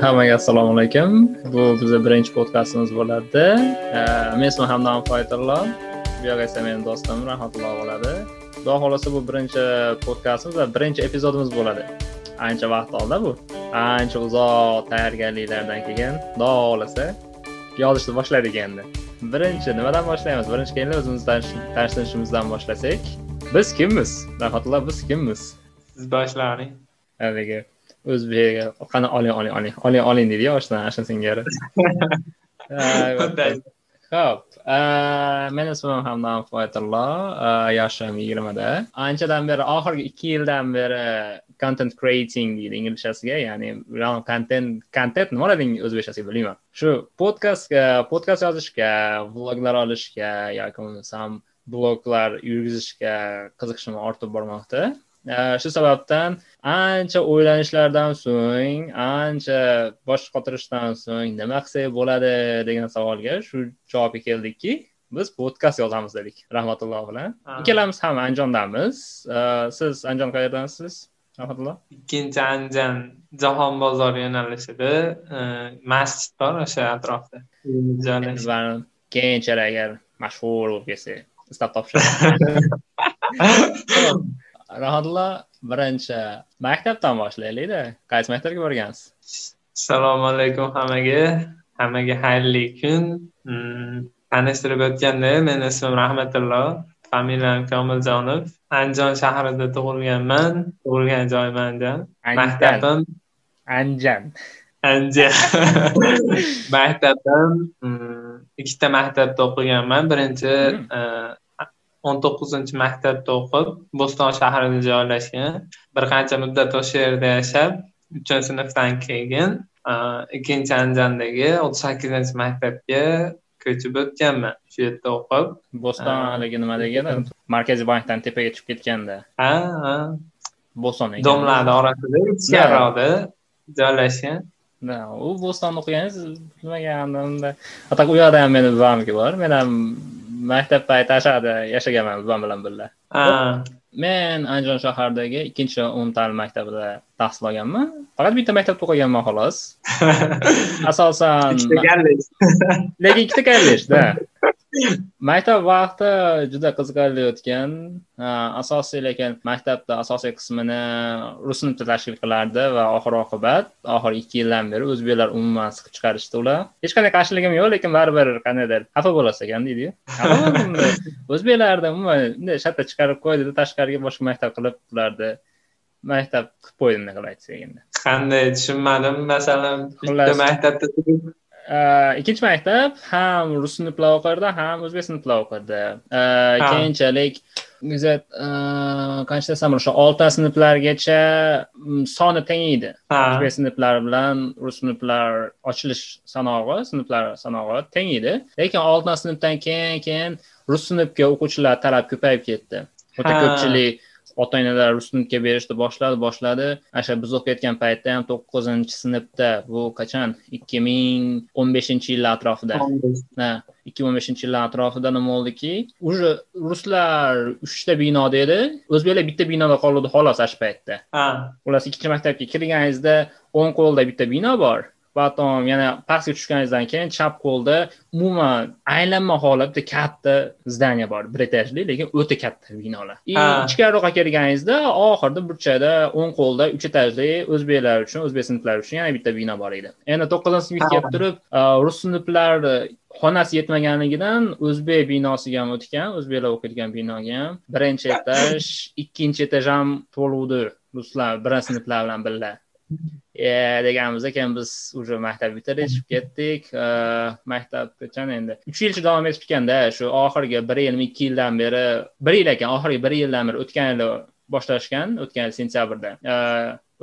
hammaga assalomu alaykum. Bu bizni birinchi podkastimiz bo'ladi. Men ismim hamdam foyatullo bu yoq esa meni do'stim rahmatullo bo'ladi. Xudo xohlasa bu birinchi podkastimiz va birinchi epizodimiz bo'ladi. Ancha vaqt oldi bu. Ancha uzoq tayyorgarliklardan keyin xudo xohlasa yozishni boshladik endi. Birinchi nimadan boshlaymiz? Birinchi kelinglar o'zimizni tanishtirishimizdan boshlasak biz kimmiz? Rahmatullo biz kimmiz? Siz boshlaring haligi o'zbek qani oling oling oling oling oling deydiyu oshna ashna singari ho'p meni ismim hamdam foyatullo yoshim yigirmada. Anchadan beri oxirgi ikki yildan beri content creating deydi inglizchasiga ya'ni kontent kontent nima bo'ladi o'zbekchasiga bilmayman. Shu podkastga podkast yozishga vloglar olishga yoki bo'lmasam bloglar yurgizishga qiziqishim ortib bormoqda shu sababdan ancha o'ylanishlardan so'ng ancha bosh qotirishdan so'ng nima qilsak bo'ladi degan savolga shu javobga keldikki biz podkast yozamiz dedik rahmatulloh bilan. Ikkalamiz ham andijondamiz siz andijon qayerdansiz rahmatulloh? Ikkinchi andijon jahon bozori yo'nalishida masjid bor o'sha atrofda. Keyinchalik agar mashhur bo'lib ketsak istab topishadi rahmatullo. Birinchi maktabdan boshlaylikda. Qaysi maktabga borgansiz? Assalomu alaykum hammaga. Hammaga xayrli kun. Tanishtirib o'tganda meni ismim rahmatullo. Familiyam komiljonov. Andijon shahrida tug'ilganman. Tug'ilgan joyim andijon maktabim andijon andijon maktabim ikkita maktabda o'qiganman. Birinchi o'n to'qqizinchi maktabda o'qib bo'ston shahrida joylashgan. Bir qancha muddat o'sha yerda yashab uchinchi sinfdan keyin ikkinchi andijondagi o'ttiz sakkizinchi maktabga ko'chib o'tganman. Shu yerda o'qib bo'ston haligi nima degani? markaziy bankdan tepaga chiqib ketganda. Ha ha bo'ston domlarni orasida ichkariroqda joylashgan. U bo'stonda o'qiganingiz bilmagandim unda так u yoqda ham meni buvamniki bor. Men ham maktab payti yashaganman buvam bilan. Birga men andijon shahardagi ikkinchi umumta'lim maktabida tahsil olganman. Faqat bitta maktabda o'qiganman xolos. Asosan lekin ikkita kollejda maktab vaqti juda qiziqarli o'tgan asosiy lekin maktabda asosiy qismini rus tilida tashkil qilardi va oxir oqibat oxirgi ikki yildan beri o'zbeklar umuman siqib chiqarishdi ular. Hech qanday qarshiligim yo'q lekin baribir qandaydir xafa bo'lasiz ekan deydiyu. O'zbeklarni umuman bunday shartta chiqarib qo'ydida tashqariga boshqa maktab qilib ularni maktab qilib qo'ydi bunday qilib aytsak endi. Qanday tushunmadim. Masalan bitta maktabda ikkinchi maktab ham rus sinflar o'qirdi ham o'zbek sinflar o'qirdi keyinchalik qancha desam o'sha oltinchi sinflargacha soni teng edi o'zbek sinflari bilan rus sinflar ochilish sanog'i sinflar sanog'i teng edi lekin oltinchi sinfdan keyin keyin rus sinfga o'quvchilar talab ko'payib ketdi. O'ta ko'pchilik ota onalar rus sinfga berishni boshladi boshladi. O'sha biz o'qiyotgan paytda ham to'qqizinchi sinfda bu qachon? ikki ming o'n beshinchi yillar atrofida. Ikki ming o'n beshinchi yillar atrofida nima bo'ldiki уже ruslar uchta binoda edi o'zbeklar bitta binoda qoluvdi xolos shu paytda. Xullas ikkinchi maktabga kirganingizda o'ng qo'lda bitta bino bor потом yana pastga tushganingizdan keyin chap qo'lda umuman aylanma holatda katta zdание bor bir etajli lekin o'ta katta binolar. И ichkariroqqa kirganingizda oxirida burchakda o'ng qo'lda uch etajli o'zbeklar uchun o'zbek sinflari uchun yana bitta bino bor edi. Endi to'qqizinchi sinfga kelib turib rus sinflar xonasi yetmaganligidan o'zbek binosiga ham o'tgan o'zbeklar o'qiydigan binoga ham birinchi etaj ikkinchi etaj ham to'luvdi ruslar birinchi sinflar bilan birga deganimizda keyin biz уже maktab bitirdik chiqib ketdik. Maktab qachon endi? Uch yilcha davom etib ekanda shu oxirgi bir yil ikki yildan beri bir yil ekan oxirgi bir yildan beri o'tgan yili boshlashgan o'tgan yil sentyabrda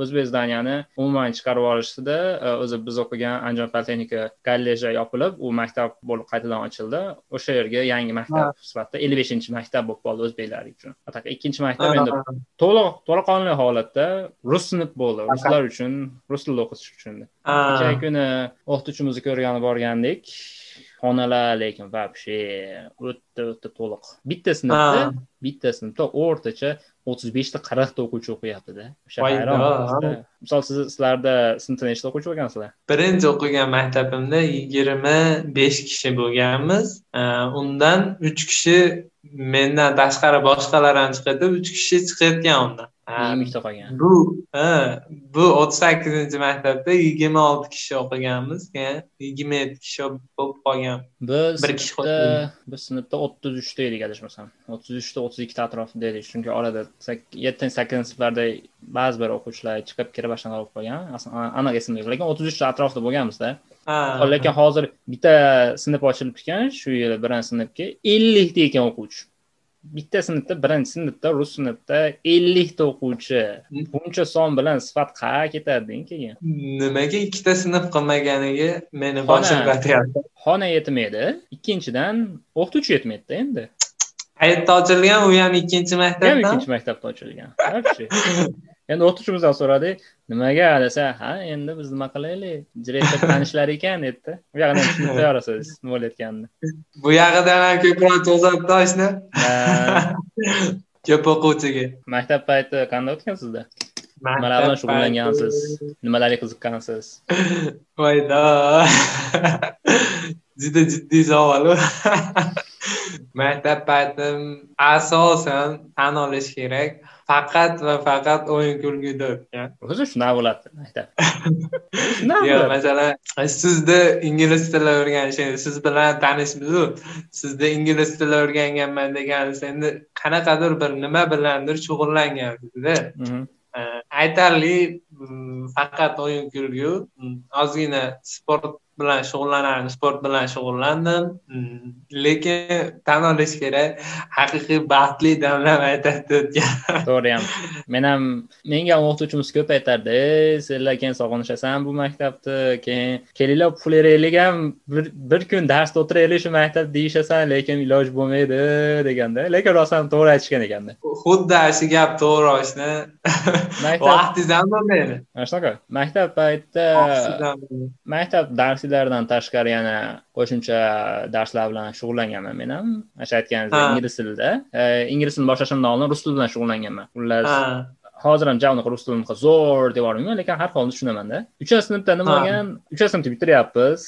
o'zbek zdaniyani umuman chiqarib yuborishdi o'zi biz o'qigan andijon politexnika kolleji yopilib u maktab bo'lib qaytadan ochildi. O'sha yerga yangi maktab sifatida ellik beshinchi maktab bo'lib qoldi o'zbeklar uchun. Ikkinchi maktab endi to'liq to'laqonli holatda rus sinf bo'ldi. Ruslar uchun rus tilida o'qitish uchun. Kecha kuni o'qituvchimizni ko'rgani borgandik. Xonalar lekin вообще o'ta o'ta to'liq. Bitta sinfda bitta sinfda o'rtacha o'ttiz beshta qirqta o'quvchi o'qiyaptida. O'sha hayron misol siz sizlarda sinfda nechta o'quvchi bo'lgansizlar. Birinchi o'qigan maktabimda yigirma besh kishi bo'lganmiz. Undan uch kishi mendan tashqari boshqalar ham chiqadi uch kishi chiqayotgan undan yigirma qolgan bu bu o'ttiz sakkizinchi maktabda yigirma olti kishi o'qiganmiz keyin yigirma yetti kishi bo'lib qolgan. Biz bir kishi biz sinfda o'ttiz uchta edik adashmasam o'ttiz uchta o'ttiz ikkita atrofida edik chunki orada yettinchi sakkizinchi sinflarda ba'zi bir o'quvchilar chiqib kira boshlang'ich bo'lib qolgan aniq esimda yo'q lekin o'ttiz uchta atrofida bo'lganmizda. Lekin hozir bitta sinf ochilib ekan shu yili birinchi sinfga ellikta ekan o'quvchi bitta sinfda birinchi sinfda rus sinfda ellikta o'quvchi buncha son bilan sifat qayerga ketadi keyin nimaga ikkita sinf qilmaganiga meni boshim qotyapti xona yetmaydi. Ikkinchidan o'qituvchi yetmaydida endi. Qayerda ochilgan? U ham ikkinchi maktabda ham ikkinchi maktabda ochilgan endi o'qituvchimizdan so'radik nimaga desa ha endi biz nima qilaylik direktor tanishlar ekan dedida bu yog'ini ham tushunib qo'yaverasiz nima bo'layotganini. Bu yog'idan ham ko'proq cho'zibdi ishni ko'p o'quvchiga. Maktab payti qanday o'tgan sizda nimalar bilan shug'ullangansiz nimalarga qiziqqansiz? Voydo juda jiddiy savol maktab paytim asosan tan olish kerak faqat va faqat o'yin kulguda o'tgan o'zi shunaqa bo'ladi maktab yo'q masalan sizda ingliz tili o'rganishingiz siz bilan tanishmizu? Sizda ingliz tili o'rganganman deganingiz endi qanaqadir bir nima bilandir shug'ullansizda aytarli faqat o'yin kulgu ozgina sport bilan shug'ullanardim sport bilan shug'ullandim. Hmm, lekin tan olish kerak. Haqiqiy baxtli damlar aytadi o'tgan. To'g'ri ham. Men ham menga ham o'qituvchimiz ko'p aytardi senlar keyin sog'inishasan bu maktabni keyin kelinglar puflaylik ham bir kun darsda o'tiraylik shu maktabda deyishasan lekin iloji bo'lmaydi deganda. Lekin rostdan to'g'ri aytishgan ekanda. Xuddi shu gap to'g'ri oshna vaqtingiz ham bo'lmaydi. Mana shunaqa. Maktab paytida maktab darsi darslaridan tashqari yana qo'shimcha darslar bilan shug'ullanganman men ham. Shu aytganingizdek ingliz tilida. Ingliz tilini boshlashimdan oldin rus tili bilan shug'ullanganman. Xullas hozir ham javni rus tilini zo'r deb yubormayman lekin har holda tushunaman-da uchinchi sinfda nima bo'lgan? Uchinchi sinfni bitiryapmiz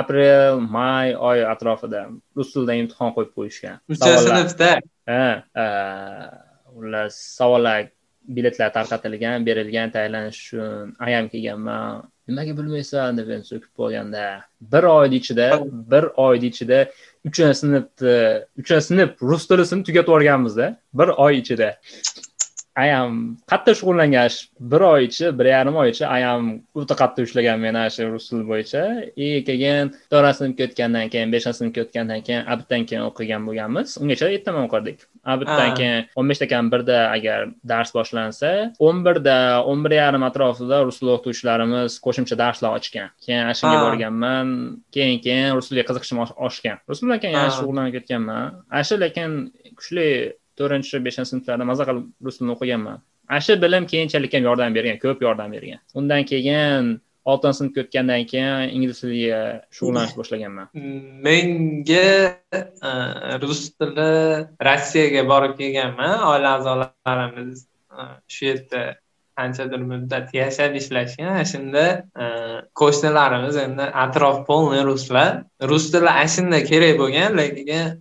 aprel may oy atrofida rus tilidan imtihon qo'yib qo'yishgan uchinchi sinfda? Ha xullas savollar biletlar tarqatilgan berilgan tayyorlanish uchun ayam kelganman nimaga bilmaysan deb endi so'kib qo'yganda bir oyni ichida bir oyni ichida uchinchi sinfni uchinchi sinf rus tilisini tugatib yuborganmizda bir oy ichida. Ayam qattiq shug'ullangan bir oy ichi bir yarim oy ichi ayam o'ta qattiq ushlagan meni shu rus tili bo'yicha. И keyin to'rtinchi sinfga o'tgandan keyin beshinchi sinfga o'tgandan keyin abitdan keyin o'qigan bo'lganmiz. Ungacha ertaman o'qirdik. Abitdan keyin o'n beshda kam birda agar dars boshlansa o'n birda o'n bir yarim atrofida rus tili o'qituvchilarimiz qo'shimcha darslar ochgan. Keyin ana shunga borganman keyin keyin rus tiliga qiziqishim oshgan. Rus bilan keyin yana shug'ullanib ketganman. Ana shu lekin kuchli to'rtinchi beshinchi sinflarda maza qilib rus tilini o'qiganman. Ana shu bilim keyinchalik ham yordam bergan ko'p yordam bergan. Undan keyin oltinchi sinfga o'tgandan keyin ingliz tiliga shug'ullanishni boshlaganman. Menga e, rus tili rossiyaga borib kelganman. Oila a'zolarimiz e, shu yerda qanchadir muddat yashab ishlashgan. Shunda e, qo'shnilarimiz endi atrof полный ruslar. Rus tili ana kerak bo'lgan lekin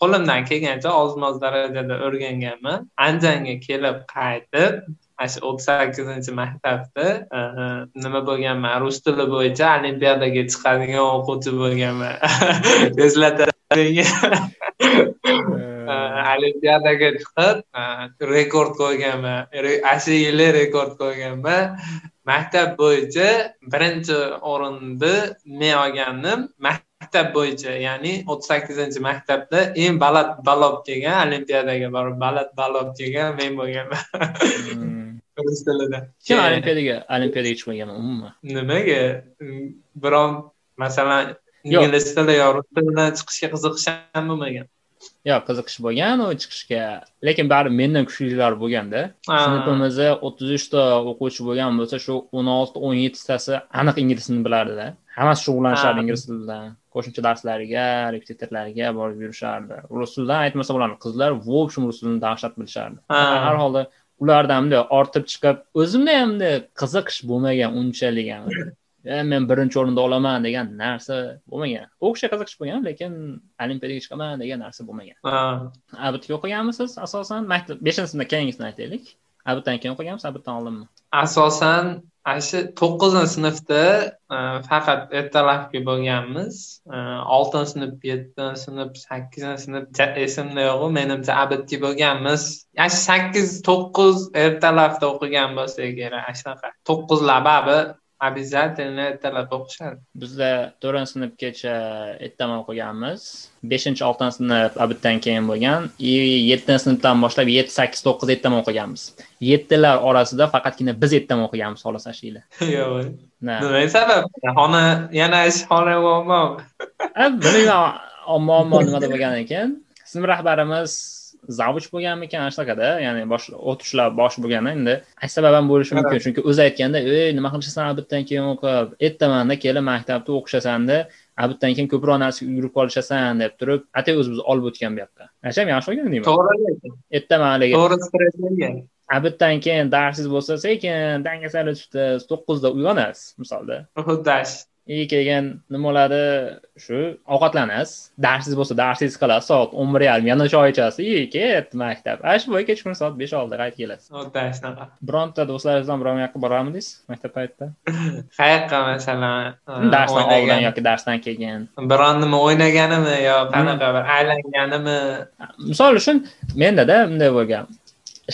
qo'limdan kelgancha oz moz darajada o'rganganman. Andijanga kelib qaytib mana shu o'ttiz sakkizinchi maktabda nima bo'lganman? Rus tili bo'yicha olimpiadaga chiqadigan o'quvchi bo'lganman. Eslatadi olimpiadaga chiqib rekord qo'yganman. Ana shu yili rekord qo'yganman. Maktab bo'yicha birinchi o'rinni men olgandim maktab bo'yicha ya'ni o'ttiz sakkizinchi maktabda eng baland balob kelgan olimpiadaga borib baland balob kelgan men bo'lganman hmm. rus tilida. Kim olimpiadaga olimpiadaga chiqmaganman umuman nimaga? Biron masalan ingliz tili yo rus tilidan chiqishga qiziqish ham bo'lmagan. Yo'q qiziqish bo'lgan u chiqishga lekin baribir mendan kuchlilar bo'lganda. Sinfimizda o'ttiz uchta o'quvchi bo'lgan bo'lsa shu o'n olti o'n yettitasi aniq ingliz tilini bilardida. Hammasi shug'ullanishardi ingliz tili bilan qo'shimcha darslarga repetitorlarga borib yurishardi. Rus tilidan aytmasa bo'ladi qizlar в общем rus tilini dahshat bilishardi. Har holda ulardan bunday ortib chiqib o'zimda ham bunday qiziqish bo'lmagan unchalik ham men birinchi o'rinda olaman degan narsa bo'lmagan. O'qishga qiziqish bo'lgan lekin olimpiadaga chiqaman degan narsa bo'lmagan. Abitga o'qiganmisiz? Asosan maktab beshinchi sinfdan keyingisini aytaylik. Abitdan keyin o'qiganmisiz abitdan oldinmi asosan ana shu to'qqizinchi sinfda e, faqat ertalabki bo'lganmiz. E, oltinchi sinf yettinchi sinf sakkizinchi sinf esimda yo'qu menimcha abitga bo'lganmiz. Sakkiz to'qqiz ertalabda o'qigan bo'lsa kerak ana shunaqa to'qqizlab обязательно ertalab o'qishadi bizda to'rtinchi sinfgacha ertaman o'qiganmiz beshinchi oltinchi sinf abitdan keyin bo'lgan. И yettinchi sinfdan boshlab yetti sakkiz to'qqiz ertaman o'qiganmiz. Yettilar orasida faqatgina biz ertaman o'qiganmiz xolos ashila yo'q. Nima sabab? Xona yana xona muammomi bilmayman muammo nimada bo'lgan ekan. Sinf rahbarimiz zavуч bo'lganmikan ana shunaqada ya'ni bosh o'qituvchilar bosh bo'lganda endi sabab ham bo'lishi mumkin? Chunki o'zi aytganda ey nima qilishasan abitdan keyin o'qib? Ertamanda kelib maktabda o'qishasanda abitdan keyin ko'proq narsaga yugurib qolishasan deb turib atay o'zimiz olib o'tgan bu yoqqa. Anacham yaxshi bo'lgan deyman? To'g'ri ertaman haligi to'g'ri stresslangan. Abitdan keyin darsingiz bo'lsa sekin dangasali tutib to'qqizda uyg'onasiz misolda. Xuddi и keyin nima bo'ladi shu ovqatlanasiz darsingiz bo'lsa darsingizni qilasiz. Soat o'n bir yarim yana choy ichasiz. И ket maktab. Ana shu bo'yi kechqurun soat besh oltida qaytib kelasiz. Xuddi shunaqa bironta do'stlaringizdan biron yoqqa borarmidingiz maktab paytida? Qayoqqa masalan darsdan oldin yoki darsdan keyin biron nima o'ynaganimi yo qanaqa bir aylanganimi? Misol uchun mendada bunday bo'lgan.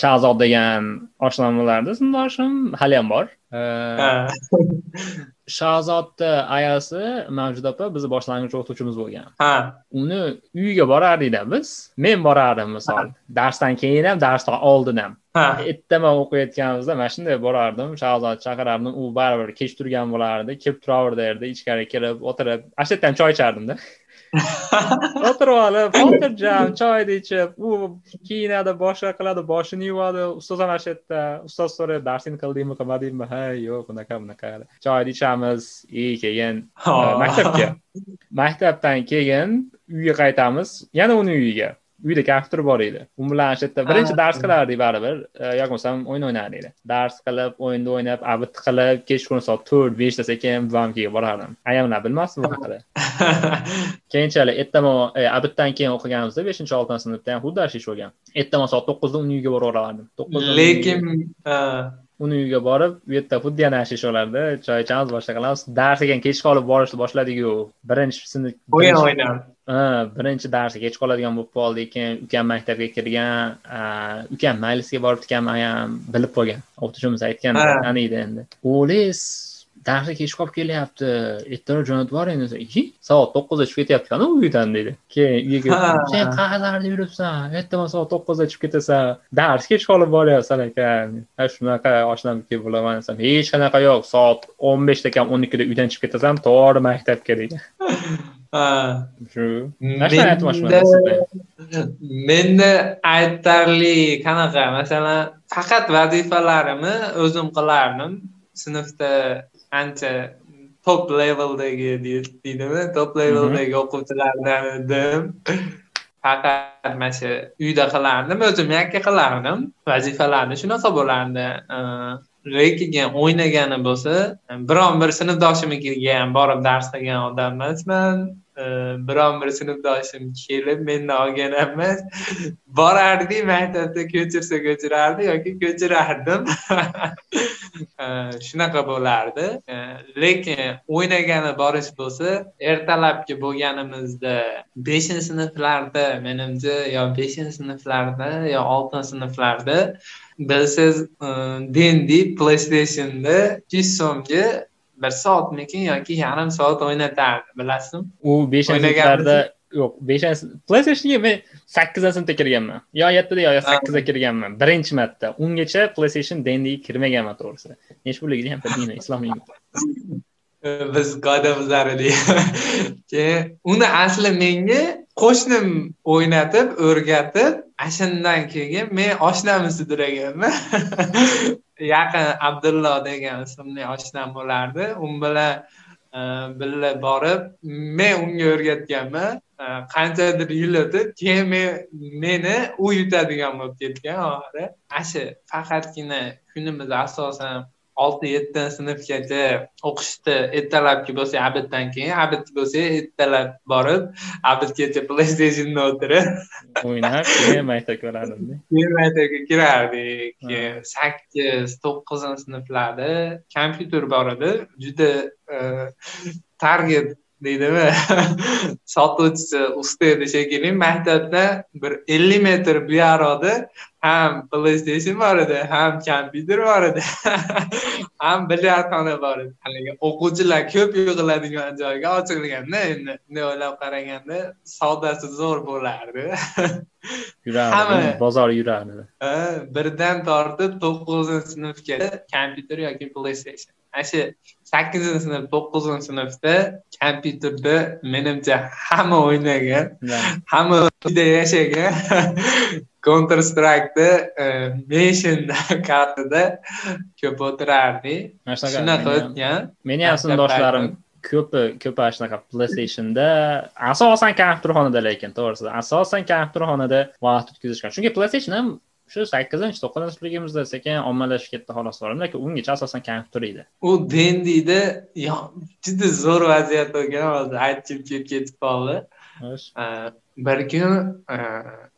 Shahzod degan oshnam bo'lardi sinfdoshim haliyam bor shahzodni ayasi mavjud opa bizni boshlang'ich o'qituvchimiz bo'lgan. Ha. Uni uyiga borardikda biz. Men borardim misol. Darsdan keyin ham darsdan oldin ham. Ertaman o'qiyotganimizda mana shunday borardim. Shahzod chaqirardim u baribir kech turgan bo'lardi kelib turaverdi ichkari kirib o'tirib ana shu yerda ham choy ichardimda o'tirib olib xotirjam choyni ichib u kiyinadi boshqa qiladi boshini yuvadi. Ustoz ham ana shu yerda ustoz so'raydi darsingni qildingmi qilmadingmi? Ha yo'q unaqa bunaqa choyni ichamiz и keyin maktabga. Maktabdan keyin uyga qaytamiz yana uni uyiga uyda kompyuter bor edi u bilan shu yerda birinchi dars qilardik baribir. Yoki bo'lmasam o'yin o'ynardik. Dars qilib o'yinni o'ynab abit qilib kechqurun soat to'rt beshda sekin buvamnikiga borardim. Ayamlar bilmasdi bu haqida? Keyinchalik ertaman abitdan keyin o'qiganimizda beshinchi oltinchi sinfda ham xuddi ish bo'lgan ertaman soat to'qqizda uni uyiga boraverardim to'qqizda lekin uni uyiga borib u yerda xuddi yana ish bo'lardi choy ichamiz boshqa qilamiz. Dars ekan kech qolib borishni boshladiku birinchi sinf o'yin o'ynab birinchi darsi kech qoladigan bo'lib qoldik keyin ukam maktabga kirgan ukam maylisga boribdikanman ham bilib qolgan. O'qituvchimiz aytgan taniydi endi. O'g'lingiz darsga kech qolib kelyapti. Ertaroq jo'natib yuboring desa soat to'qqizda chiqib ketyaptikanu uydan deydi keyin uyga sen qayerlarda yuribsan ertaman soat to'qqizda chiqib ketasan dars kech qolib boryapsan ekan. Shunaqa oshnamniki bo'laman desam hech qanaqa yo'q soat o'n beshda kam o'n ikkida uydan chiqib ketasan to'g'ri maktabga degan shu menda aytarli qanaqa? Masalan faqat vazifalarimni o'zim qilardim. Sinfda ancha top leveldagi deydimi? Top leveldagi o'quvchilardan edim. Faqat mana shu uyda qilardim o'zim yakka qilardim. Vazifalarni shunaqa bo'lardi. Lekin o'ynagani bo'lsa biron bir sinfdoshimnikiga ham borib dars qilgan odam emasman biron bir sinfdoshim kelib mendan olgan emas. Borardik maktabda ko'chirsa ko'chirardi yoki ko'chirardim. Shunaqa bo'lardi. Lekin o'ynagani borish bo'lsa ertalabki bo'lganimizda beshinchi sinflarda menimcha yo beshinchi sinflarda yo oltinchi sinflarda bilsangiz e, dendi playstationda yuz so'mga bir soatmikin yoki yarim soat o'ynatardi bilasizmi? U beshinchi sinflarda yo'q beshinchi playstationga men sakkizinchi sinfda kirganman. Yo yettada yo sakkizda kirganman. Birinchi marta. Ungacha playstation dendiga kirmaganman to'g'risi nechi pulligini ham bilmayman eslolmayman biz qoidamizlar keyin uni asli menga qo'shnim o'ynatib o'rgatib ana shundan keyin men oshnamni sudraganman yaqin abdullo degan ismli oshnam bo'lardi. U bilan e, birga borib men unga o'rgatganman. E, qanchadir yil o'tib keyin men meni u yutadigan bo'lib ketgan. Oxiri ana shu faqatgina kunimiz asosan olti yettinchi sinfgacha o'qishni ertalabki bo'lsa abiddan keyin abid bo'lsa ertalab borib abidgacha playstationda o'tirib. O'ynab keyin maktabga borardimda keyin maktabga kirardik. Sakkiz to'qqizinchi sinflarda kompyuter bor edi. Juda e, target deydimi? Sotuvchisi usta edi shekilli. Maktabda bir ellik metr buyoqda ham playstation bor edi ham kompyuter bor edi. Ham bilyardxona bor edi. Haligi o'quvchilar ko'p yig'iladigan joyga ochilganda endi bunday o'ylab qaraganda savdosi zo'r bo'lardi. Yurardi bozor yurardi. Birdan tortib to'qqizinchi sinfgacha kompyuter yoki playstation. Ana shu sakkizinchi sinf to'qqizinchi sinfda kompyuterda menimcha hamma o'ynagan hamma uyda yashagan counter strike'da e, meshin kartida ko'p o'tirardik shunaqa o'tgan meni ham sinfdoshlarim ko'pi ko'pi shunaqa playstationda asosan kompyuterxonada lekin to'g'risi asosan kompyuterxonada vaqt o'tkazishgan. Chunki playstation ham shu sakkizinchi to'qqizinchi sinfligimizda sekin ommalashib ketdi xolos lekin ungacha asosan kompyuter edi u dendiyda juda zo'r vaziyat bo'lgan hozir aytib kelib ketib qoldi. Bir kun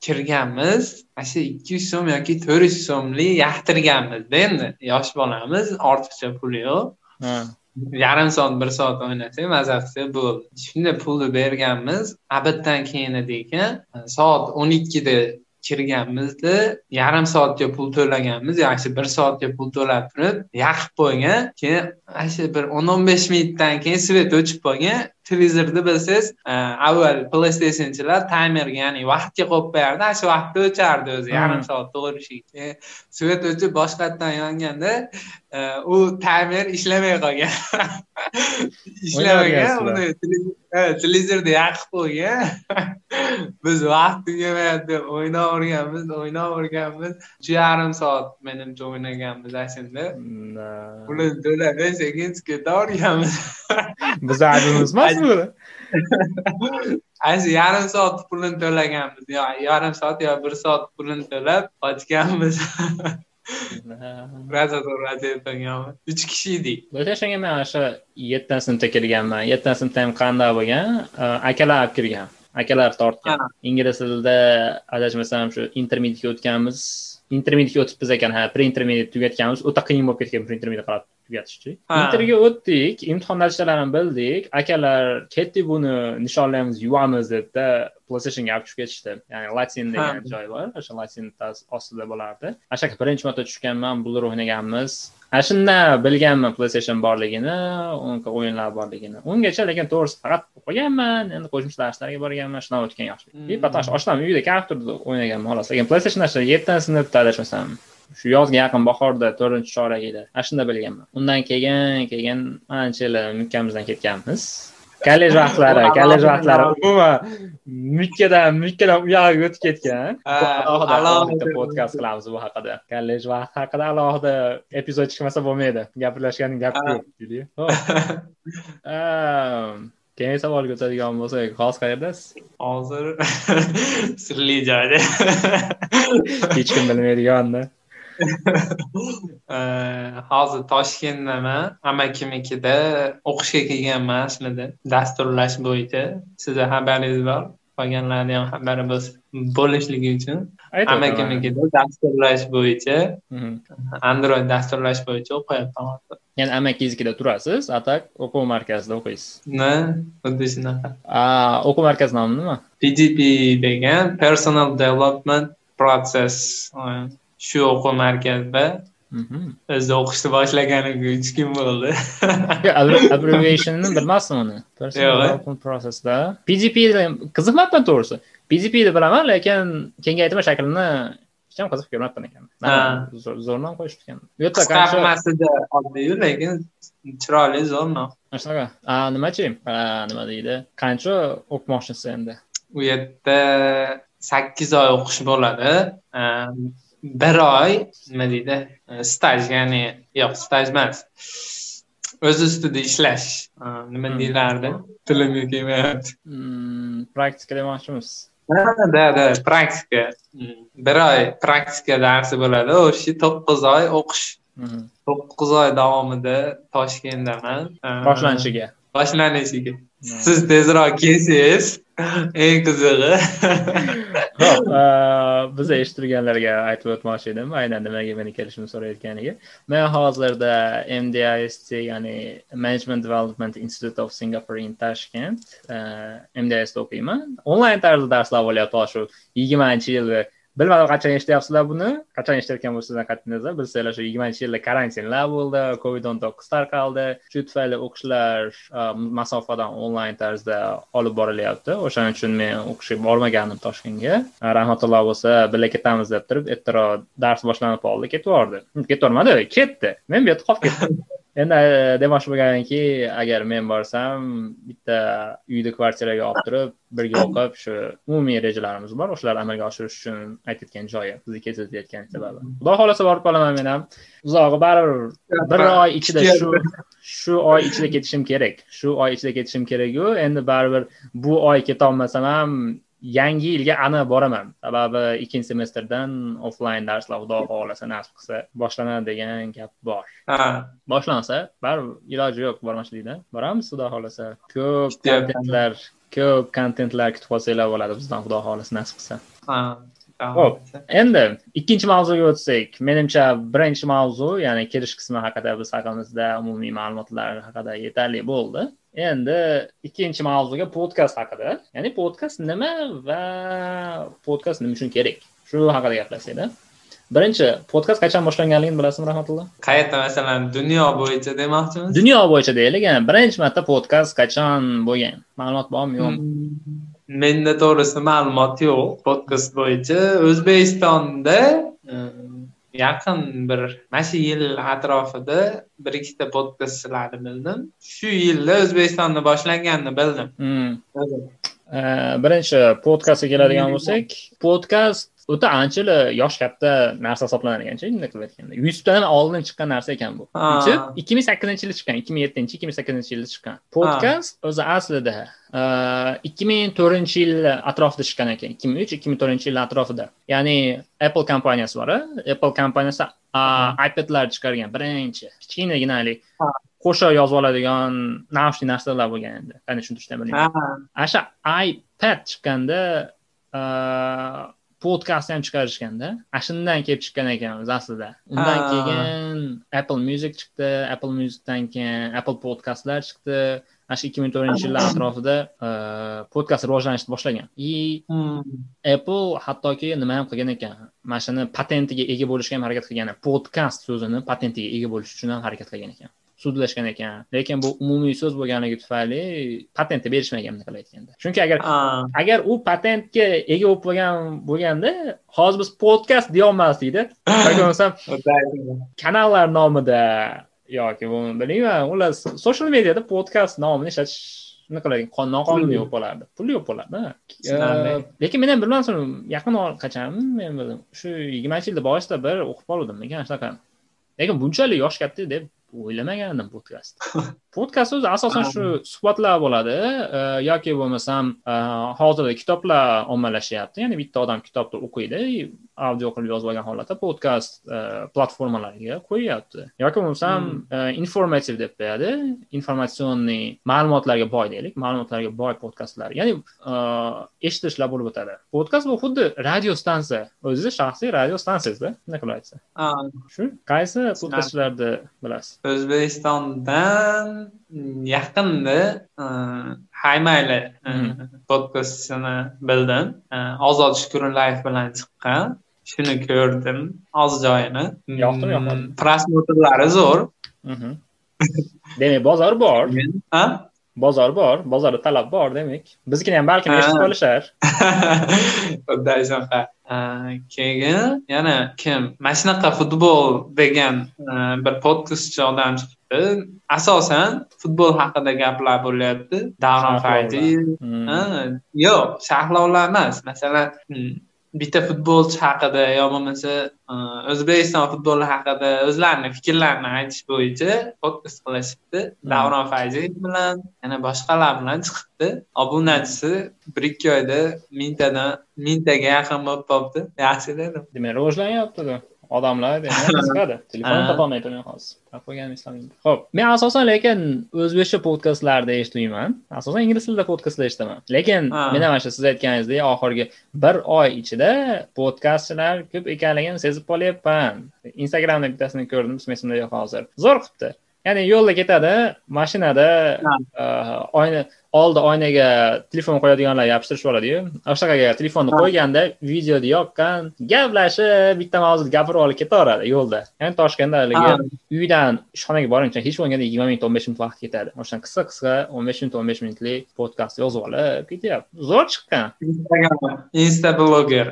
kirganmiz mana shu ikki yuz so'm yoki to'rt yuz so'mlik yaxtirganmizda endi. Yosh bolamiz ortiqcha pul yo'q. Yarim soat bir soat o'ynasak maza qilsak bo'ldi. Shunday pulni berganmiz abiddan keyin edi ekan. Soat o'n ikkida kirganmizda yarim soatga pul to'laganmiz. Yaxshi bir soatga pul to'lab turib yaqib qo'ygan. Keyin ana shu bir o'n o'n besh minutdan keyin svet o'chib qolgan. Televizorda bilsangiz e, avval playstationchilar taymerga ya'ni vaqtga qo'yib qo'yardi. Ana shu vaqtda o'chardi o'zi yarim soat to'g'ri keyin svet o'chib boshqatdan yonganda e, u taymer ishlamay qolgan. Ishlamagan uni televizorda yoqib qo'ygan. Biz vaqt tugamayapti o'ynayverganmiz o'ynayverganmiz uch yarim soat menimcha o'ynaganmiz shunda pulni to'lab sekin ketaverganmiz bizni aybimiz emas ana yarim soat pulini to'laganmiz. Yo yarim soat yo bir soat pulini to'lab ochganmiz rosa zo'r uch kishi edik. O'shanga men o'sha yettinchi sinfda kirganman yettinchi sinfda ham qanday bo'lgan? Akalar olib kirgan. Akalar tortgan. Ingliz tilida adashmasam shu intermediatga o'tganmiz. Intermediatga o'tibmiz ekan ha pre intermediat tugatganmiz. O'ta qiyin bo'lib ketgan pre intermediat qarab tugatishchi interga o'tdik imtihon natijalarini bildik. Akalar ketdik buni nishonlaymiz yuvamiz dedida playstationga olib tushib ketishdi. Ya'ni latin degan joy bor. O'sha latin ostida bo'lardi. Ana shu birinchi marta tushganman bular o'ynaganmiz. Ana shunda bilganman playstation borligini unaqa o'yinlar borligini. Ungacha lekin to'g'risi faqat o'qiganman endi qo'shni darslarga borganman shunaqa o'tgan yoshlik и потом oshnam uyida kompyuterda o'ynaganman xolos. Lekin playstation yettinchi sinfda adashmasam shu yozga yaqin bahorda to'rtinchi chorak edi. Ana shunda bilganman. Undan keyin keyin ancha yil mukkamizdan ketganmiz. Kollej vaqtlari kollej vaqtlari umuman mikkadan mikkadan u yog'iga o'tib ketgan. Alohida podkast qilamiz bu haqida. Kollej vaqti haqida alohida epizod chiqmasa bo'lmaydi. Gaplashganing gapi yo'q deydiyu keyingi savolga o'tadigan bo'lsak hozir qayerdasiz hozir sirli joyda. Hech kim bilmaydiganda hozir toshkentdaman amakimnikida o'qishga kelganman aslida dasturlash bo'yicha sizni xabaringiz bor? Qolganlarni ham xabari bo'lishligi uchun amakimnikida dasturlash bo'yicha android dasturlash bo'yicha o'qiyapman. Hozir ya'ni amakingiznikida turasiz a так o'quv markazida o'qiysiz? Na xuddi shunaqa. O'quv markazi nomi nima pgp degan personal development process shu o'quv markazida o'zi o'qishni boshlaganimga uch kun bo'ldi? Abbreviationni bilmasdim uni. Processda pgp qiziqmabman to'g'risi. Pgpni bilaman lekin kengaytirma shaklini hech ham qiziqib ko'rmabman ekan zo'r nom qo'yishibdi ekan. Qisqarmasida oddiyu lekin chiroyli zo'r nom shunaqa nimachi nima deydi? Qancha o'qimoqchisiz endi? U yerda sakkiz oy o'qish bo'ladi bir oy nima deydi? Staj ya'ni yo'q staj emas. O'z ustida ishlash nima hmm. deyilardi tilimga kelmayapti. Hmm, praktika demoqchimiz. Да да praktika. Bir oy praktika darsi bo'ladi. O'sha to'qqiz oy o'qish. To'qqiz oy davomida toshkentdaman. Boshlanishiga. Boshlanishiga siz tezroq kelsangiz eng qizig'i. Ho'p e, biz eshittirganlarga aytib o'tmoqchi edim. Aynan nimaga meni kelishimni so'rayotganiga. Men hozirda mdist ya'ni management development institute of singapore in tashkent e, mdist o'qiyman. Onlayn tarzda darslar bo'lyapti shu yigirmanchi yil bilmadim qachon eshityapsizlar buni. Qachon eshitayotgan bo'lsanglar qat'iy nazar bilsanglar shu yigirmanchi yilda karantinlar bo'ldi. Covid o'n to'qqiz tarqaldi. Shu tufayli o'qishlar masofadan onlayn tarzda olib borilyapti. O'shaning uchun men o'qishga bormagandim toshkentga. Rahmatulloh bo'lsa birga ketamiz deb turib ertaroq dars boshlanib qoldi. Ketib yubordi ketavermadi ketdi. Men bu yerda qolib ketdim. endi e, demoqchi bo'lganimki agar men borsam bitta uyni kvartiraga olib turib birga o'qib shu umumiy rejalarimiz bor. O'shalarni amalga oshirish uchun aytayotgan joyi bizni ketayotgan sababi. Xudo xohlasa borib qolaman men ham. Uzog'i baribir bir oy ichida shu shu oy ichida ketishim kerak. Shu oy ichida ketishim keraku endi baribir bu oy ketolmasam ham yangi yilga aniq boraman. Sababi ikkinchi semestrdan offlayn darslar xudo xohlasa nasib qilsa boshlanadi degan gap bor. Boshlansa baribir iloji yo'q bormaslikda boramiz xudo xohlasa. Ko'p kontentlar ko'p kontentlar kutib olsanglar bo'ladi bizdan xudo xohlasa nasib qilsa. Ho'p endi ikkinchi mavzuga o'tsak. Menimcha birinchi mavzu ya'ni kirish qismi haqida biz haqimizda umumiy ma'lumotlar haqida yetarli bo'ldi endi ikkinchi mavzuga podkast haqida. Ya'ni podkast nima va podkast nima uchun kerak? Shu haqida gaplashsakda birinchi podkast qachon boshlanganligini bilasizmi rahmatulloh? Qayerda? Masalan dunyo bo'yicha demoqchimiz? Dunyo bo'yicha deylik. Yani birinchi marta podkast qachon bo'lgan? Ma'lumot bormi yo'qmi? Hmm, menda to'g'risi ma'lumot yo'q. Podkast bo'yicha o'zbekistonda yaqin bir mana shu yil atrofida bir ikkita podkastchilarni bildim. Shu yilda o'zbekistonda boshlanganini bildim. Hmm. birinchi podkastga keladigan bo'lsak podkast o'ta ancha yosh katta narsa hisoblanadigancha bunday qilib aytganda. Youtubedan oldin chiqqan narsa ekan bu. Youtube ikki ming sakkizinchi yilda chiqqan ikki ming yettinchi ikki ming sakkizinchi yilda chiqqan. Podkast o'zi aslida ikki ming to'rtinchi yil atrofida chiqqan ekan. ikki ming uch ikki ming to'rtinchi yil atrofida. Ya'ni apple kompaniyasi bor apple kompaniyasi ipadlar chiqargan birinchi. Kichkinagina qo'shiq yozib oladigan naushniy narsalar bo'lgan endi. Qanday tushuntirishni bilmayman ana shu ipad chiqqanda podkast ham chiqarishganda ana shundan kelib chiqqan ekanmiz aslida. Undan keyin apple music chiqdi apple musicdan keyin apple podkastlar chiqdi. Ana shu ikki ming to'rtinchi yillar atrofida podkast rivojlanishni boshlagan. И apple hattoki nima ham qilgan ekan mana shuni patentiga ega bo'lishga ham harakat qilgan podkast so'zini patentiga ega bo'lish uchun ham harakat qilgan ekan sudlashgan ekan. Lekin bu umumiy so'z bo'lganligi tufayli patentni berishmagan bunaqa aytganda chunki agar agar u patentga ega bo'lib bo'lgan bo'lganda hozir biz podkast deyolmasdikda bo'lmasam kanallar nomida yoki bilmayman xullas soshal mediada podkast nomini ishlatish nima qiladi noqonuniy bo'lib qolardi. Pul yo'q bo'ladi lekin men ham bilmasdim yaqin qachon? Men shu yigirmanchi yilda boshida bir o'qib qoluvdim lekin shunaqa. Lekin bunchalik yosh katta deb o'ylamagandim podkast podkast o'zi asosan shu suhbatlar bo'ladi. Yoki bo'lmasam hozirda kitoblar ommalashyapti ya'ni bitta odam kitobni o'qiydi audio qilib yozib olgan holatda podkast platformalariga qo'yyapti. Yoki bo'lmasam informativ deb qo'yadi. Informatsionniy ma'lumotlarga boy deylik. Ma'lumotlarga boy podkastlar. Ya'ni eshitishlar bo'lib o'tadi. Podkast bu xuddi radio stansiya o'zizni shaxsiy radio stansiyangizda bunday qilib aytsa shu qaysi podkastlarni bilasiz o'zbekistondan yaqinda e, haymayli e, podkastini bildim. E, ozod shukurullayev bilan chiqqan. Shuni ko'rdim. Oz joyini. Yoqdimi yoqmadimi prosmotrlari zo'r. Demak bozor bor bozor bor bozorda talab bor demak. Biznikini ham balkim eshitib qolishar xuddi shunaqa keyin yana kim? Mana shunaqa futbol degan bir podkastchi odam chiqibdi asosan futbol haqida gaplar bo'lyapti. Davron faydiyev yo'q sharhlovlar emas. Masalan bitta futbolchi haqida yo bo'lmasa e, o'zbekiston futboli haqida o'zlarini fikrlarini aytish bo'yicha podkast qilishibdi. Hmm. davron fayziyev bilan yana boshqalar bilan chiqibdi. Obunachisi bir ikki oyda mingtadan mingtaga yaqin bo'lib qolibdi yaxshi dedim. Demak rivojlanyaptida odamlar demak chiqadi telefon topolmay turgan hozir qo'yganim eslamayman ho'p men asosan lekin o'zbekcha podkastlarda eshitmayman. Asosan ingliz tilida podkastlar eshitaman. Lekin men mana shu siz aytganingizdek oxirgi bir oy ichida podkastchilar ko'p ekanligini sezib qolyapman. Instagramda bittasini ko'rdim ismi esimda yo'q hozir. Zo'r qilibdi ya'ni yo'lda ketadi mashinada oyna oldi oynaga telefon qo'yadiganlar yopishtirishib oladiyu. O'shanaqaga telefonni qo'yganda videoni yoqqan gaplashib bitta mavzuda gapirib olib ketaveradi yo'lda. Ya'ni toshkentda haligi uydan ishxonaga borguncha hech bo'lmaganda yigirma minut o'n besh minut vaqt ketadi. O'shadan qisqa qisqa o'n besh minut o'n besh minutlik podkast yozib olib ketyapti. Zo'r chiqqan. Insta bloger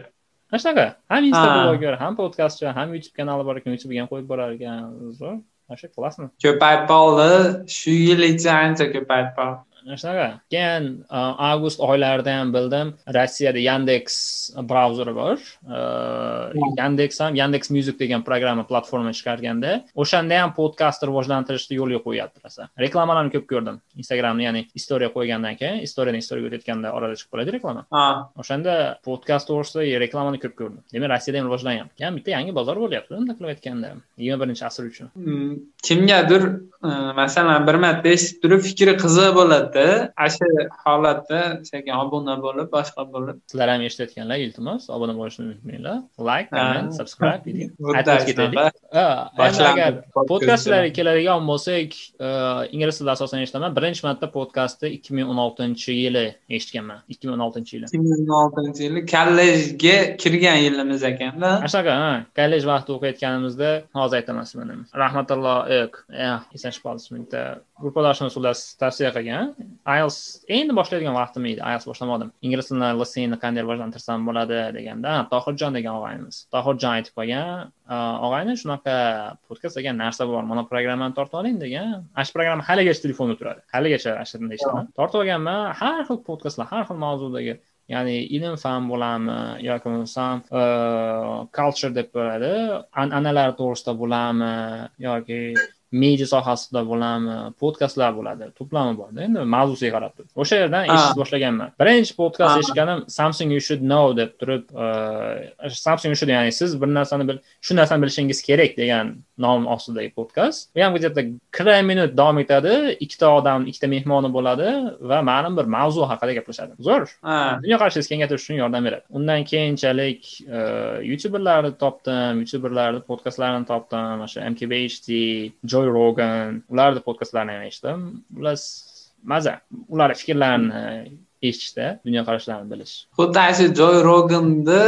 mana shunaqa ham insta bloger ham podkastchi ham youtube kanali bor ekan youtubega ham qo'yib borar ekan. Zo'r. Вообще классно ko'payib qoldi. Shu yil ichida ancha ko'payib qoldi shunaqa keyin avgust oylarida ham bildim rossiyada yandeks brauzeri bor. Yandeks ham yandeks music degan programma platforma chiqarganda o'shanda ham podkastni rivojlantirishni yo'lga qo'yyapti rosa reklamalarni ko'p ko'rdim. Instagramni ya'ni istoriya qo'ygandan keyin istoriyadan istoriyaga o'tayotganda orada chiqib qoladi reklama. O'shanda podkast to'g'risida reklamani ko'p ko'rdim. Demak rossiyada ham rivojlanyapti. Ham bitta yangi bozor bo'lyapti bunday qilib aytganda yigirma birinchi asr uchun. Hmm, kimgadir e, masalan bir marta eshitib turib fikri qiziq bo'ladi holatda ana shu holatda sekin obuna bo'lib boshqa bo'lib. Sizlar ham eshitayotganlar iltimos obuna bo'lishni unutmanglar. Layk komment subscribe agar podkastlarga keladigan bo'lsak ingliz tilida asosan eshitaman. Birinchi marta podkastni ikki ming o'n oltinchi yili eshitganman. ikki ming o'n oltinchi yili. ikki ming o'n oltinchi yili kollejga kirgan yilimiz ekanda. Shunaqa kollej vaqtida o'qiyotganimizda hozir aytaman ismini rahmatulloh esan chiqib qoldi ismini gruppadoshimiz ular tavsiya qilgan iels endi boshlaydigan vaqtim edi. Iels boshlamadim. Ingliz tilini liseyni qanday rivojlantirsam bo'ladi deganda tohirjon degan og'aynimiz tohirjon aytib qo'ygan og'ayni shunaqa podkast degan narsa bor mana programmani tortib oling degan. Ana shu programma haligacha telefonda turadi. Haligacha ana shunda eshitaman tortib olganman har xil podkastlar har xil mavzudagi ya'ni ilm fan bo'ladimi yoki bo'lmasam culture deb bo'ladi an'analar to'g'risida bo'ladimi yoki media sohasida bo'ladimi podkastlar bo'ladi. To'plami borda endi mavzusiga qarab turib o'sha yerdan eshitib boshlaganman. Birinchi podkast eshitganim something you should know deb turib something you should ya'ni siz bir narsani shu narsani bilishingiz kerak degan nom ostidagi podkast u ham где то qirq minut davom etadi. Ikkita odam ikkita mehmoni bo'ladi va ma'lum bir mavzu haqida gaplashadi. Zo'r. Dunyoqarashingizni kengaytirish uchun yordam beradi. Undan keyinchalik youtuberlarni topdim youtuberlarni podkastlarini topdim mana shu mkbhd joy rogan ularni podkastlarini ham eshitdim. Xullas maza ularni fikrlarini eshitishda dunyoqarashlarini bilish. Xuddi ana shu joy roganni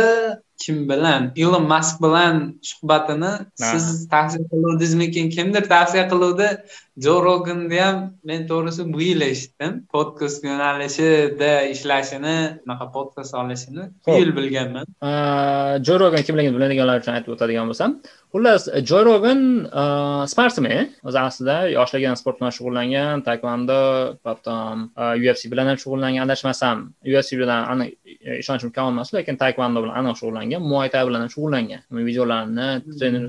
kim bilan ilon mask bilan suhbatini siz tavsiya qiluvdingizmikin? Kimdir tavsiya qiluvdi. Jo roganni ham men to'g'risi bu yil eshitdim. Podkast yo'nalishida ishlashini unaqa podkast olishini bu yil bilganman. Jo rogan kimligini biladiganlar uchun aytib o'tadigan bo'lsam xullas jo rogan sportsmen o'zi aslida yoshligidan sport bilan shug'ullangan taekvondo потом ufc bilan ham shug'ullangan adashmasam ufc bilan aniq ishonchim komil emas lekin taekvondo bilan aniq shug'ullangan muay tay bilan shug'ullangan. Videolarini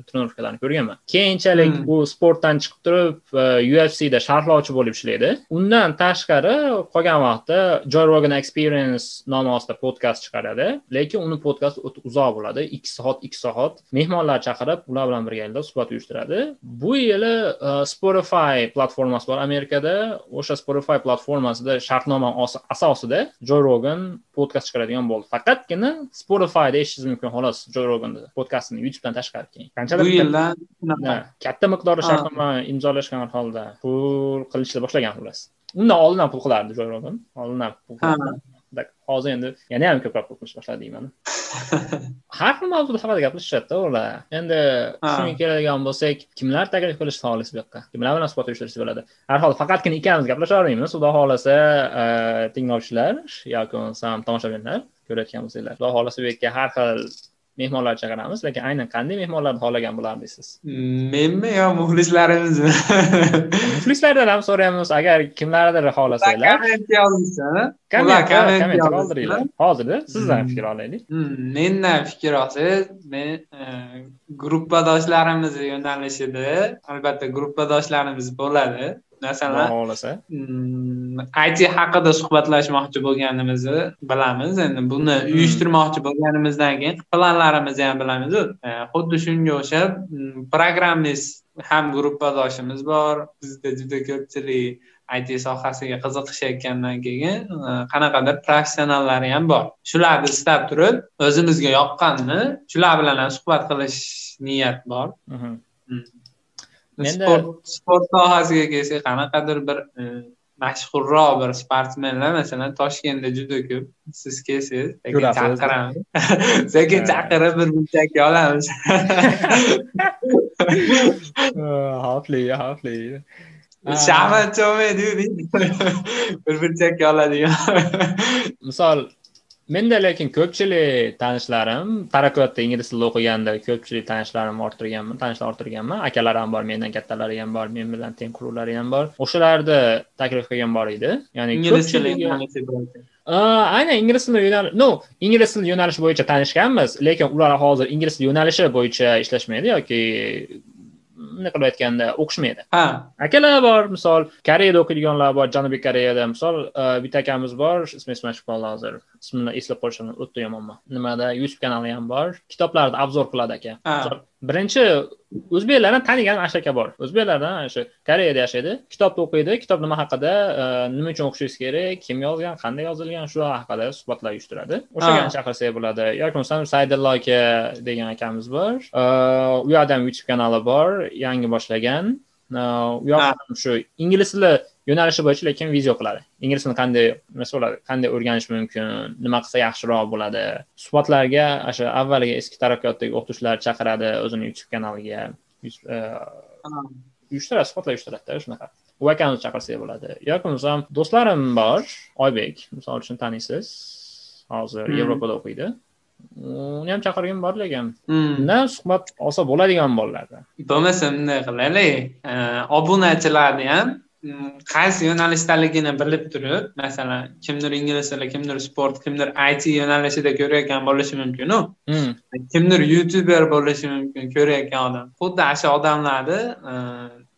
trenirovkalarni ko'rganman. Keyinchalik hmm. u sportdan chiqib turib ufcda sharhlovchi bo'lib ishlaydi. Undan tashqari qolgan vaqtda joy rogan experience nomi ostida podkast chiqaradi. Lekin uni podkasti o'ta uzoq bo'ladi. Ikki soat ikki soat. Mehmonlar chaqirib ular bilan birgalikda suhbat uyushtiradi. Bu yili e, spotify platformasi bor amerikada. O'sha spotify platformasida shartnoma asosida joy rogan podkast chiqaradigan bo'ldi. Faqatgina spotifyda eshitishingiz mumkin xolos joy roganni podkastini youtubedan tashqari keyin. Qanchalar bu yildan katta miqdorda shartnoma imzolashgan holda pul qilishni boshlagan xullas undan oldin ham pul qilardi joy rogan oldin ham pul hozir endi yana ham ko'proq pul qilish boshladi deyman. Har xil mavzuda haqida gaplashishadida ular. Endi shunga keladigan bo'lsak kimlar taklif qilishi xolis bu yoqqa? Kimlar bilan suhbat uyushtirishsa bo'ladi? Har holda faqatgina ikkalamiz gaplashavermaymiz xudo xohlasa tinglovchilar yoki bo'lmasam tomoshabinlar ko'rayotgan bo'lsanglar xudo xohlasa bu yerga har xil mehmonlar chaqiramiz lekin aynan qanday mehmonlarni xohlagan bo'lardingiz menmi yo muxlislarimizmi muxlislardan ham so'raymiz agar kimlardir xohlasanglar. Komment qoldiringlar. Hozirda sizdan fikr olaylik. Hmm, mendan fikr olsangiz men e, gruppadoshlarimiz yo'nalishida albatta gruppadoshlarimiz bo'ladi. Masalan xohlasa mm, it haqida suhbatlashmoqchi bo'lganimizni bilamiz. Endi buni hmm. uyushtirmoqchi bo'lganimizdan keyin planlarimizni ham bilamiz e, xuddi shunga o'xshab mm, programmist ham gruppadoshimiz bor. Bizda juda ko'pchilik it sohasiga qiziqishayotgandan keyin e, qanaqadir professionallari ham bor. Shularni istab turib o'zimizga yoqqanni shular bilan ham suhbat qilish niyat bor. Hmm. menda sport sohasiga kelsak qanaqadir bir e, mashhurroq bir sportsmenlar masalan toshkentda juda ko'p siz kelsangiz sekin chaqiramiz sekin chaqirib bir burchakka olamiz xavfli xavfli shaman cho'maydi bir burchakka oladigan misol menda lekin ko'pchilik tanishlarim taraqqiyotda ingliz tilida o'qiganda ko'pchilik tanishlarimni orttirganman tanishlar orttirganman. Akalar ham bor mendan kattalari ham bor men bilan teng quruvlari ham bor. O'shalarni taklif qilgan bor edi. Ya'ni ingliz tili aynan ingliz tili yo'nalish no ingliz tili yo'nalishi bo'yicha tanishganmiz lekin ular hozir ingliz tili yo'nalishi bo'yicha ishlashmaydi yoki bunday qilib aytganda o'qishmaydi. Ha. Akalar bor misol koreyada o'qiydiganlar bor janubiy koreyada misol bitta akamiz bor ismi esimdan chiqib qoldi hozir ismini eslab qolishim o'ta yomonman nimada? Youtube kanali ham bor. Kitoblarni obzor qiladi aka. Birinchi o'zbeklardan tanigan asha aka bor o'zbeklardan o'sha koreyada yashaydi. Kitobni o'qiydi. Kitob nima haqida? Nima uchun o'qishingiz kerak? Kim yozgan? Qanday yozilgan? Shu haqida suhbatlar uyushtiradi. O'shagani chaqirsak bo'ladi. Yoki bo'lmasam saydillo aka degan akamiz bor. U yoqda ham youtube kanali bor. Yangi boshlagan u yoq shu. Ingliz tili yo'nalishi bo'yicha lekin video qiladi. Ingliz tilini qanday nima bo'ladi qanday o'rganish mumkin nima qilsa yaxshiroq bo'ladi. Suhbatlarga o'sha avvaliga eski taraqqiyotdagi o'qituvchilar chaqiradi o'zini youtube kanaliga. E, uyushtiradi suhbatlar uyushtiradida shunaqa. U akani chaqirsak bo'ladi. Yoki bo'lmasam do'stlarim bor oybek misol uchun taniysiz. Hozir hmm. yevropada o'qiydi uni ham chaqirgim bor lekin hmm. undan suhbat olsa bo'ladigan bolalarda bo'lmasa bunday qilaylik obunachilarni ham qaysi yo'nalishdaligini bilib turib masalan kimdir ingliz tili kimdir sport kimdir it yo'nalishida ko'rayotgan bo'lishi mumkinu. Hmm. kimdir youtuber bo'lishi mumkin ko'rayotgan odam. Xuddi ana shu odamlarni e,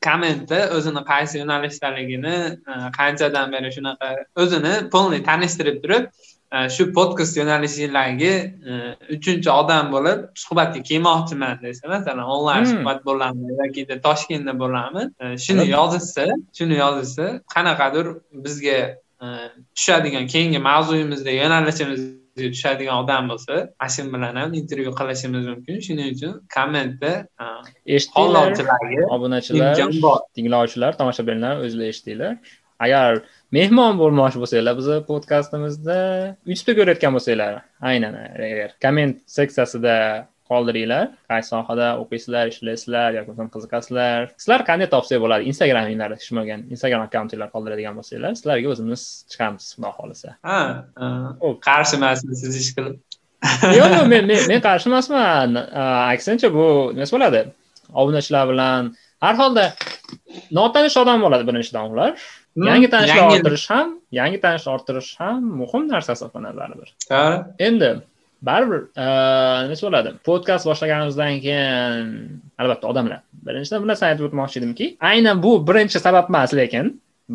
kommentda o'zini qaysi yo'nalishdaligini e, qanchadan beri shunaqa o'zini полный tanishtirib turib shu podkast yo'nalishidagi uchinchi odam bo'lib suhbatga kelmoqchiman desa masalan onlayn hmm. suhbat bo'ladimi yoki toshkentda bo'ladimi shuni yozishsa shuni yozishsa qanaqadir bizga tushadigan keyingi mavzuyimizda yo'nalishimizga tushadigan odam bo'lsa ana shu bilan ham intervyu qilishimiz mumkin. Shuning uchun kommentda eshitdinglar obunachilar tinglovchilar tomoshabinlar o'zinglar eshitdinglar. Agar mehmon bo'lmoqchi bo'lsanglar bizni podkastimizda youtubeda ko'rayotgan bo'lsanglar. Aynan agar komment seksiyasida qoldiringlar. Qaysi sohada o'qiysizlar ishlaysizlar yoki bo'lmasam qiziqasizlar. Sizlar qanday topsak bo'ladi? Instagraminglarda hech bo'lmagan instagram akkauntinglar qoldiradigan bo'lsanglar sizlarga o'zimiz chiqamiz xudo xohlasa. Ha qarshi emasmiz siz ish qilib? Yo'q yo'q men men qarshi emasman. Aksincha bu nima bo'ladi? Obunachilar bilan har holda notanish odam bo'ladi birinchidan ular yangi tanishlar orttirish ham yangi tanishlar orttirish ham muhim narsa hisoblanadi baribir endi baribir nima bo'ladi? Podkast boshlaganimizdan keyin albatta odamlar. Birinchidan bir narsani aytib o'tmoqchi edimki aynan bu birinchi sabab emas lekin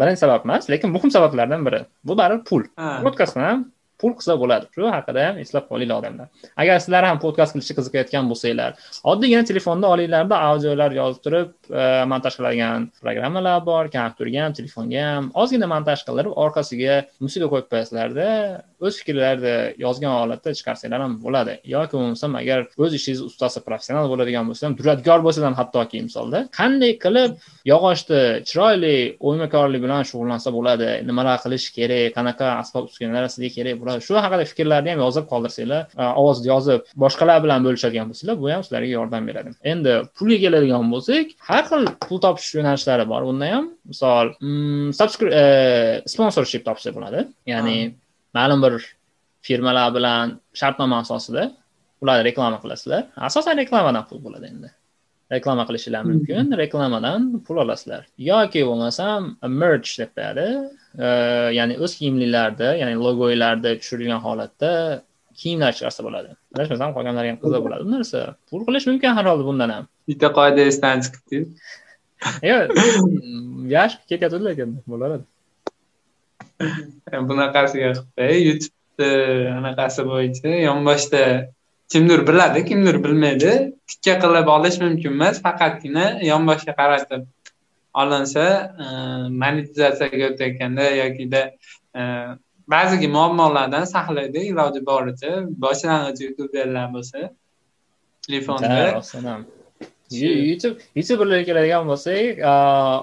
birinchi sabab emas lekin muhim sabablardan biri. Bu baribir pul. Podkastni ham pul qilsa bo'ladi. Shu haqida ham eslab qolinglar odamlar. Agar sizlar ham podkast qilishga qiziqayotgan bo'lsanglar oddiygina telefonda olinglarda audiolar yozib turib e, montaj qiladigan programmalar bor kompyuterga ham telefonga ham ozgina montaj qildirib orqasiga musiqa qo'yib qo'yasizlarda. O'z fikrlarni yozgan holatda chiqarsanglar ham bo'ladi. Yoki bo'lmasam agar o'z ishingizni ustasi professional bo'ladigan bo'lsa ham duradgor bo'lsa ham hattoki misolda qanday qilib yog'ochni chiroyli o'ymakorlik bilan shug'ullansa bo'ladi nimalar qilish kerak qanaqa asbob uskunalar sizga kerak bo'ladi shu haqida fikrlarni ham yozib qoldirsanglar ovozda yozib boshqalar bilan bo'lishadigan bo'lsanglar bu ham sizlarga yordam beradi. Endi pulga keladigan bo'lsak har xil pul topish yo'nalishlari bor. Bunda ham misol mm, e, sponsorship topsa bo'ladi. Ya'ni ma'lum bir firmalar bilan shartnoma asosida ularni reklama qilasizlar. Asosan reklamadan pul bo'ladi endi. Reklama qilishinglar mumkin. Reklamadan pul olasizlar. Yoki bo'lmasam merch deb qo'yadi ya'ni o'z kiyimlilarni ya'ni logolarni tushirilgan holatda kiyimlar chiqarsa bo'ladi. Adashmasam qolganlari ham qiziq bo'ladi. Bu narsa pul qilish mumkin har holda bundan ham. Bitta qoida esdan chiqibdi. Yo'q yaxshi ketyapti lekin bo'laveradi bunaqasiga qilibdi youtubeni anaqasi bo'yicha yonboshda kimdir biladi kimdir bilmaydi tikka qilib olish mumkin emas faqatgina yonboshga qaratib olinsa monetizatsiyaga o'tayotganda yokida e, ba'zi muammolardan saqlaydi iloji boricha boshlang'ich youtuberlar bo'lsa telefonda youtube youtuberlarga keladigan bo'lsak e,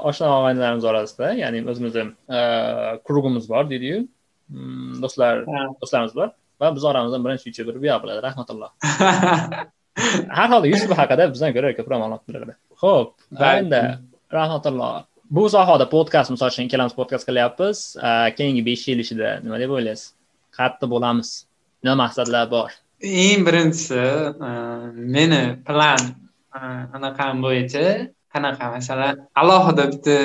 oshna og'aynilarimiz orasida ya'ni o'zimizni krugimiz bor deydiyu. Mm, do'stlar do'stlarimiz bor. Va biz oramizdan birinchi youtuber buya bo'ladi rahmatulloh. Har holda youtube haqida bizdan ko'ra ko'proq ma'lumot biladi ho'p endi rahmatulloh. Bu sohada podkast misol uchun ikkalamiz podkast qilyapmiz. Keyingi besh yil ichida nima deb o'ylaysiz? Qayerda bo'lamiz. Nima maqsadlar bor? Eng birinchisi meni plan anaqam bo'yicha qanaqa masalan alohida bitta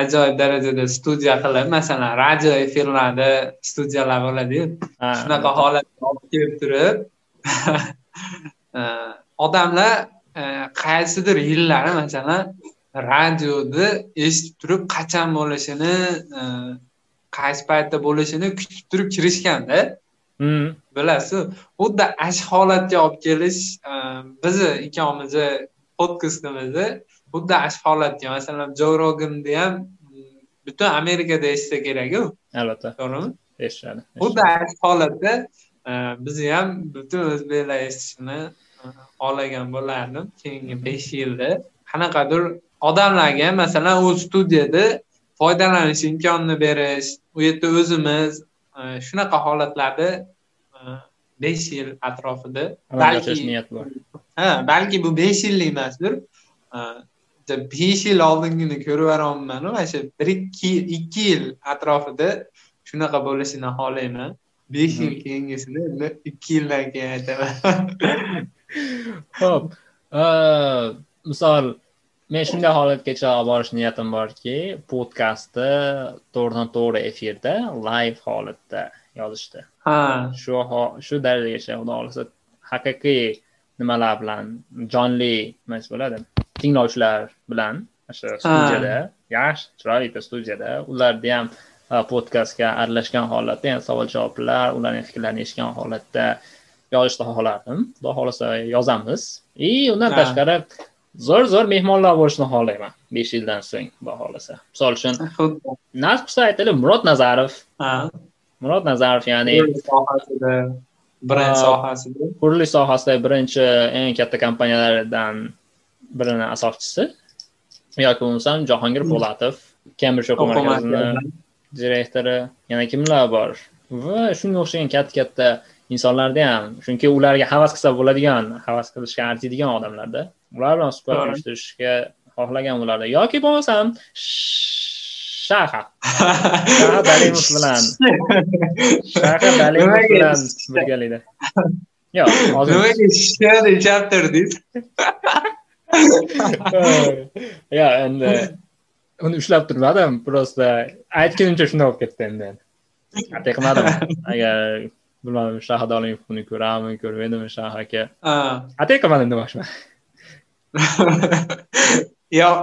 ajoyib darajada studiya qilib masalan radio efirlarda studiyalar bo'ladiyu shunaqa holatga olib kelib turib odamlar qaysidir yillari masalan radioni eshitib turib qachon bo'lishini qaysi paytda bo'lishini kutib turib kirishganda bilasiz xuddi shu holatga olib kelish bizni ikkovimizni podkastimizni xuddi shu holatga masalan jo roganni ham butun amerikada eshitsa keraku. Albatta. To'g'rimi? Eshitishadi xuddi shu holatda e, bizni ham butun o'zbeklar eshitishini e, xohlagan bo'lardim keyingi besh yilda. Qanaqadir odamlarga masalan u studiyada foydalanish imkonini berish u yerda o'zimiz e, shunaqa holatlarda besh yil atrofida balki niyat bor. Ha balki bu besh yillik emasdir. Besh yil oldingini ko'rib yuboryapman mana shu bir ikki ikki yil atrofida shunaqa bo'lishini xohlayman. Besh yil keyingisini ikki yildan keyin aytaman. Ho'p. Misol men shunday holatgacha olib borish niyatim borki podkastni to'g'ridan to'g'ri efirda layv holatda yozishdi. Ha. Shu shu darajagacha xudo xohlasa haqiqiy nimalar bilan jonli nima bo'ladi. Tinglovchilar bilan o'sha studiyada yaxshi chiroyli studiyada ularda ham podkastga aralashgan holatda ya'ni savol javoblar ularning fikrlarini eshitgan holatda yozishni xohlardim. Xudo xohlasa yozamiz. И undan tashqari zo'r zo'r mehmonlar bo'lishini xohlayman. Besh yildan so'ng xudo xohlasa misol uchun nasib qilsa aytaylik murod nazarov. Murod nazarov ya'ni brend sohasida qurilish sohasidagi birinchi eng katta kompaniyalardan birini asoschisi yoki bo'lmasam jahongir hmm. po'latov kembrij o'quv markazini direktori. Yana kimlar bor? Va shunga o'xshagan katta katta insonlarda ham. Chunki ularga havas qilsa bo'ladigan havas qilishga arziydigan odamlarda ular bilan suhbat uyushtirishga xohlagan bo'lardi yoki bo'lmasam shaha. Shaha dalimov bilan. Shaha dalimov bilan birgalikda. Yo'q hozir nimaga sha turdiz yo endi uni ushlab turmadim просто aytgunimcha shunday bo'lib ketdi endi. Atay qilmadim agar bilmadim shahid olimovni ko'rammi ko'rmaydimi shah aka? Atay qilmadim demoqchiman yo'q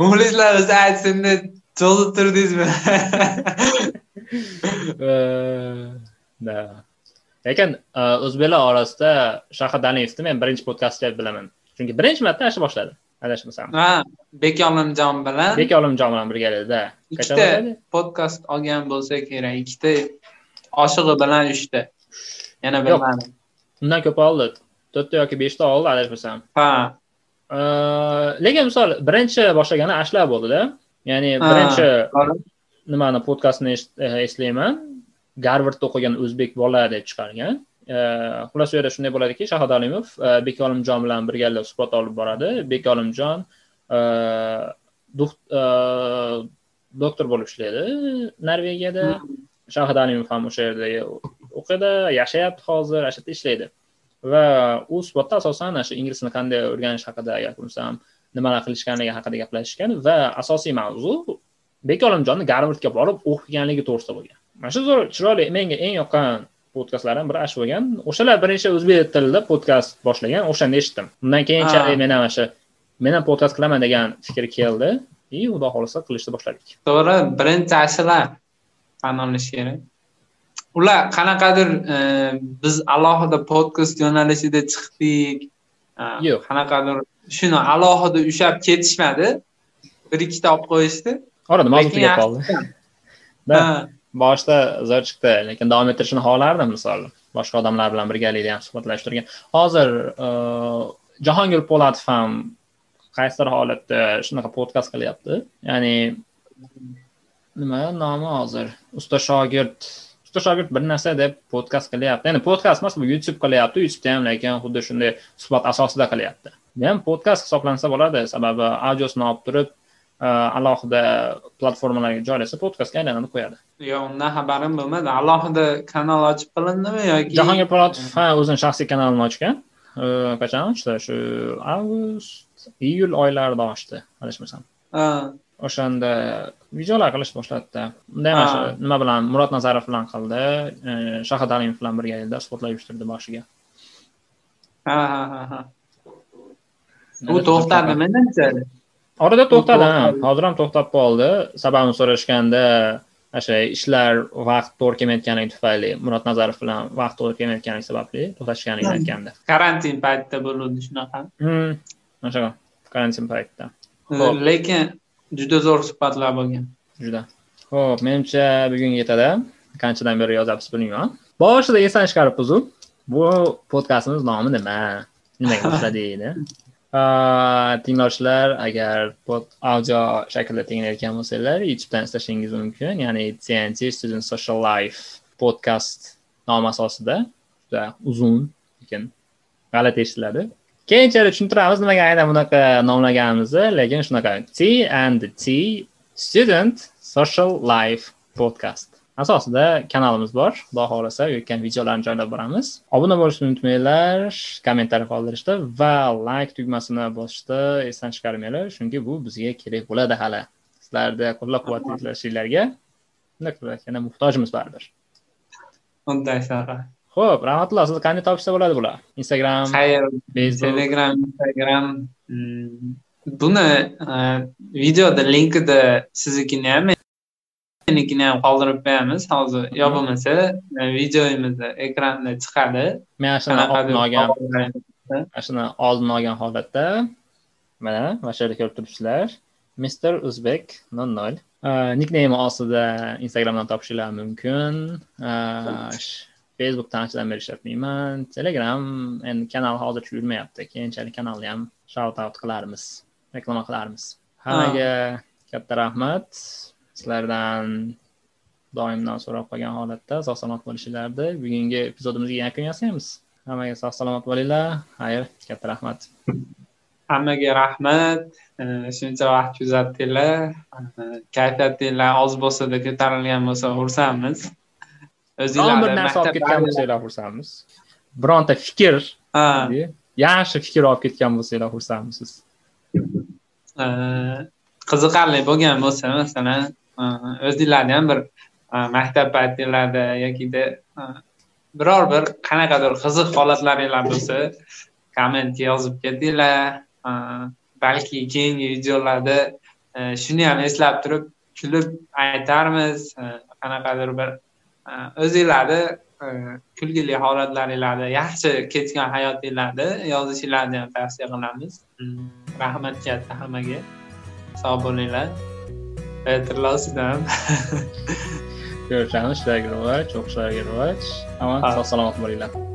muxlislar o'zi aytsin deb cho'zib turdingizmi? Lekin o'zbeklar orasida shahid alimovni men birinchi podkast deb bilaman. Chunki birinchi marta shu boshladi. Adashmasam. Ha bek olimjon bilan. Bek olimjon bilan birgalikda ikkita podkast olgan bo'lsa kerak. Ikkita oshig'i bilan uchta. Yana bilmadim. Undan ko'p oldi. To'rtta yoki beshta oldi adashmasam. Ha lekin misol birinchi boshlagani ashlar bo'ldida. Ya'ni birinchi nimani podkastni eslayman? Garvardda o'qigan o'zbek bola deb chiqargan. Xullas u yerda shunday bo'ladiki shahod alimov e, bek olimjon bilan birgalikda suhbat olib boradi. Bek olimjon e, doktor bo'lib ishlaydi norvegiyada. Shahid alimov ham o'sha yerda o'qiydi yashayapti hozir o'sha yerda ishlaydi va u suhbatda asosan shu ingliz tilini qanday o'rganish haqida gapirsam nimalar qilishganligi haqida gaplashishgan va asosiy mavzu bek olimjonni garvardga borib o'qiganligi to'g'risida bo'lgan. Mana shu zo'r chiroyli menga eng yoqqan podkastlardan biri shu bo'lgan. O'shalar birinchi o'zbek tilida podkast boshlagan o'shanda eshitdim. Undan keyinchalik men ham shu men ham podkast qilaman degan fikr keldi. И xudo xohlasa qilishni boshladik. To'g'ri birinchi ashular tan olish kerak ular qanaqadir e, biz alohida podkast yo'nalishida chiqdik. E, yo'q. qanaqadir shuni alohida ushlab ketishmadi. Bir ikkita olib qo'yishdi. Orada mavzu tugab qoldi. boshida zo'r chiqdi lekin davom ettirishni xohlardim misol boshqa odamlar bilan birgalikda ham suhbatlashtirgan. Hozir e, jahongir po'latov ham qaysidir holatda shunaqa podkast qilyapti. Ya'ni nima nomi hozir? Usta shogird usta shogird bir narsa deb podkast qilyapti. Ya'ni podkast emas bu youtube qilyapti youtubeda ham lekin xuddi shunday suhbat asosida qilyapti. Bu ham podkast hisoblansa bo'ladi. Sababi audiosini olib turib e, alohida platformalarga joylasa podkastga aylanib qo'yadi. Yo'q undan xabarim bo'lmadi. Alohida kanal ochib qilindimi yoki jahongir po'latov ha o'zini shaxsiy kanalini ochgan. E, qachon ochdi? Shu avgust iyul oylarida ochdi adashmasam o'shanda videolar qilishni boshladida. Unda ham shu nima bilan murod nazarov bilan qildi shahid alimov bilan birgalikda suhbatlar uyushtirdi boshiga. Ha ha ha ha. U to'xtadimi menimcha orada to'xtadi hozir ham to'xtab qoldi. Sababini so'rashganda o'sha ishlar vaqt to'g'ri kelmayotganligi tufayli murod nazarov bilan vaqt to'g'ri kelmayotganligi sababli to'xtatishganligini aytgandi. Karantin paytida bo'luvdi shunaqa. O'sha karantin paytida. Lekin juda zo'r suhbatlar bo'lgan. Juda. Ho'p menimcha bugun yetadi. Qanchadan beri yozyapmiz bilmayman boshida esdan chiqarib bu podkastimiz nomi nima? Nimaga boshladik tinglovchilar agar audio shaklda tinglayotgan bo'lsanglar youtubedan izlashingiz mumkin. Ya'ni tnt student social life podkast nomi asosida. Juda uzun lekin g'alati eshitiladi keyinchalik tushuntiramiz nimaga aynan bunaqa nomlaganimizni. Lekin shunaqa t and t student social life podcast asosida kanalimiz bor. Xudo xohlasa yo'tgan videolarni joylab boramiz. Obuna bo'lishni unutmanglar kommentariy qoldirishda va layk tugmasini bosishda esdan chiqarmanglar chunki bu bizga kerak bo'ladi hali. Sizlarni qo'llab quvvatlashinglarga yana muhtojmiz baribir. Unday shunaqa ho'p rahmatulloh. Sizni qanday topishsa bo'ladi bular? Instagram telegram instagram. Hmm. buni e, videoda linkida siznikini ham menikini ham qoldirib qo'yamiz. Hozir yo bo'lmasa e, videomizni ekranda chiqadi. Men shuni oldin olgan mana shuni oldin olgan holatda mana mana shu yerda ko'rib turibsizlar. Mister o'zbek nol nol e, nikneymi ostida instagramdan topishinglar mumkin facebookdan anchadan beri ishlatmayman telegram endi kanal hozircha yurmayapti keyinchalik kanalni ham shout out qilarmiz reklama qilarmiz hammaga katta rahmat sizlardan doimdan so'rab qolgan holatda sog' salomat bo'lishinglarni bugungi epizodimizga yakun yasaymiz hammaga sog' salomat bo'linglar xayr katta rahmat hammaga rahmat shuncha vaqt kuzatdinglar kayfiyatinglar oz bo'lsada ko'tarilgan bo'lsa xursandmiz o'zinglar bir narsa olib ketgan bo'lsanglar xursandmiz bironta fikr yaxshi fikr olib ketgan bo'lsanglar xursandmisiz qiziqarli bo'lgan bo'lsa masalan o'zinglarni ham bir maktab paytinglarda yokida biror bir qanaqadir qiziq holatlaringlar bo'lsa kommentga yozib ketinglar balki keyingi videolarda shuni ham eslab turib kulib aytarmiz qanaqadir bir o'zinglarni e, kulgili holatlaringlarda yaxshi kechgan hayotinglarni yozishinglarni ham tavsiya qilamiz. Hmm, rahmat katta hammaga. Sog' bo'linglar. Xayrlar sizdan. Ko'rishamiz ishlarga rivoj o'qishlarga rivoj omon sog' salomat bo'linglar.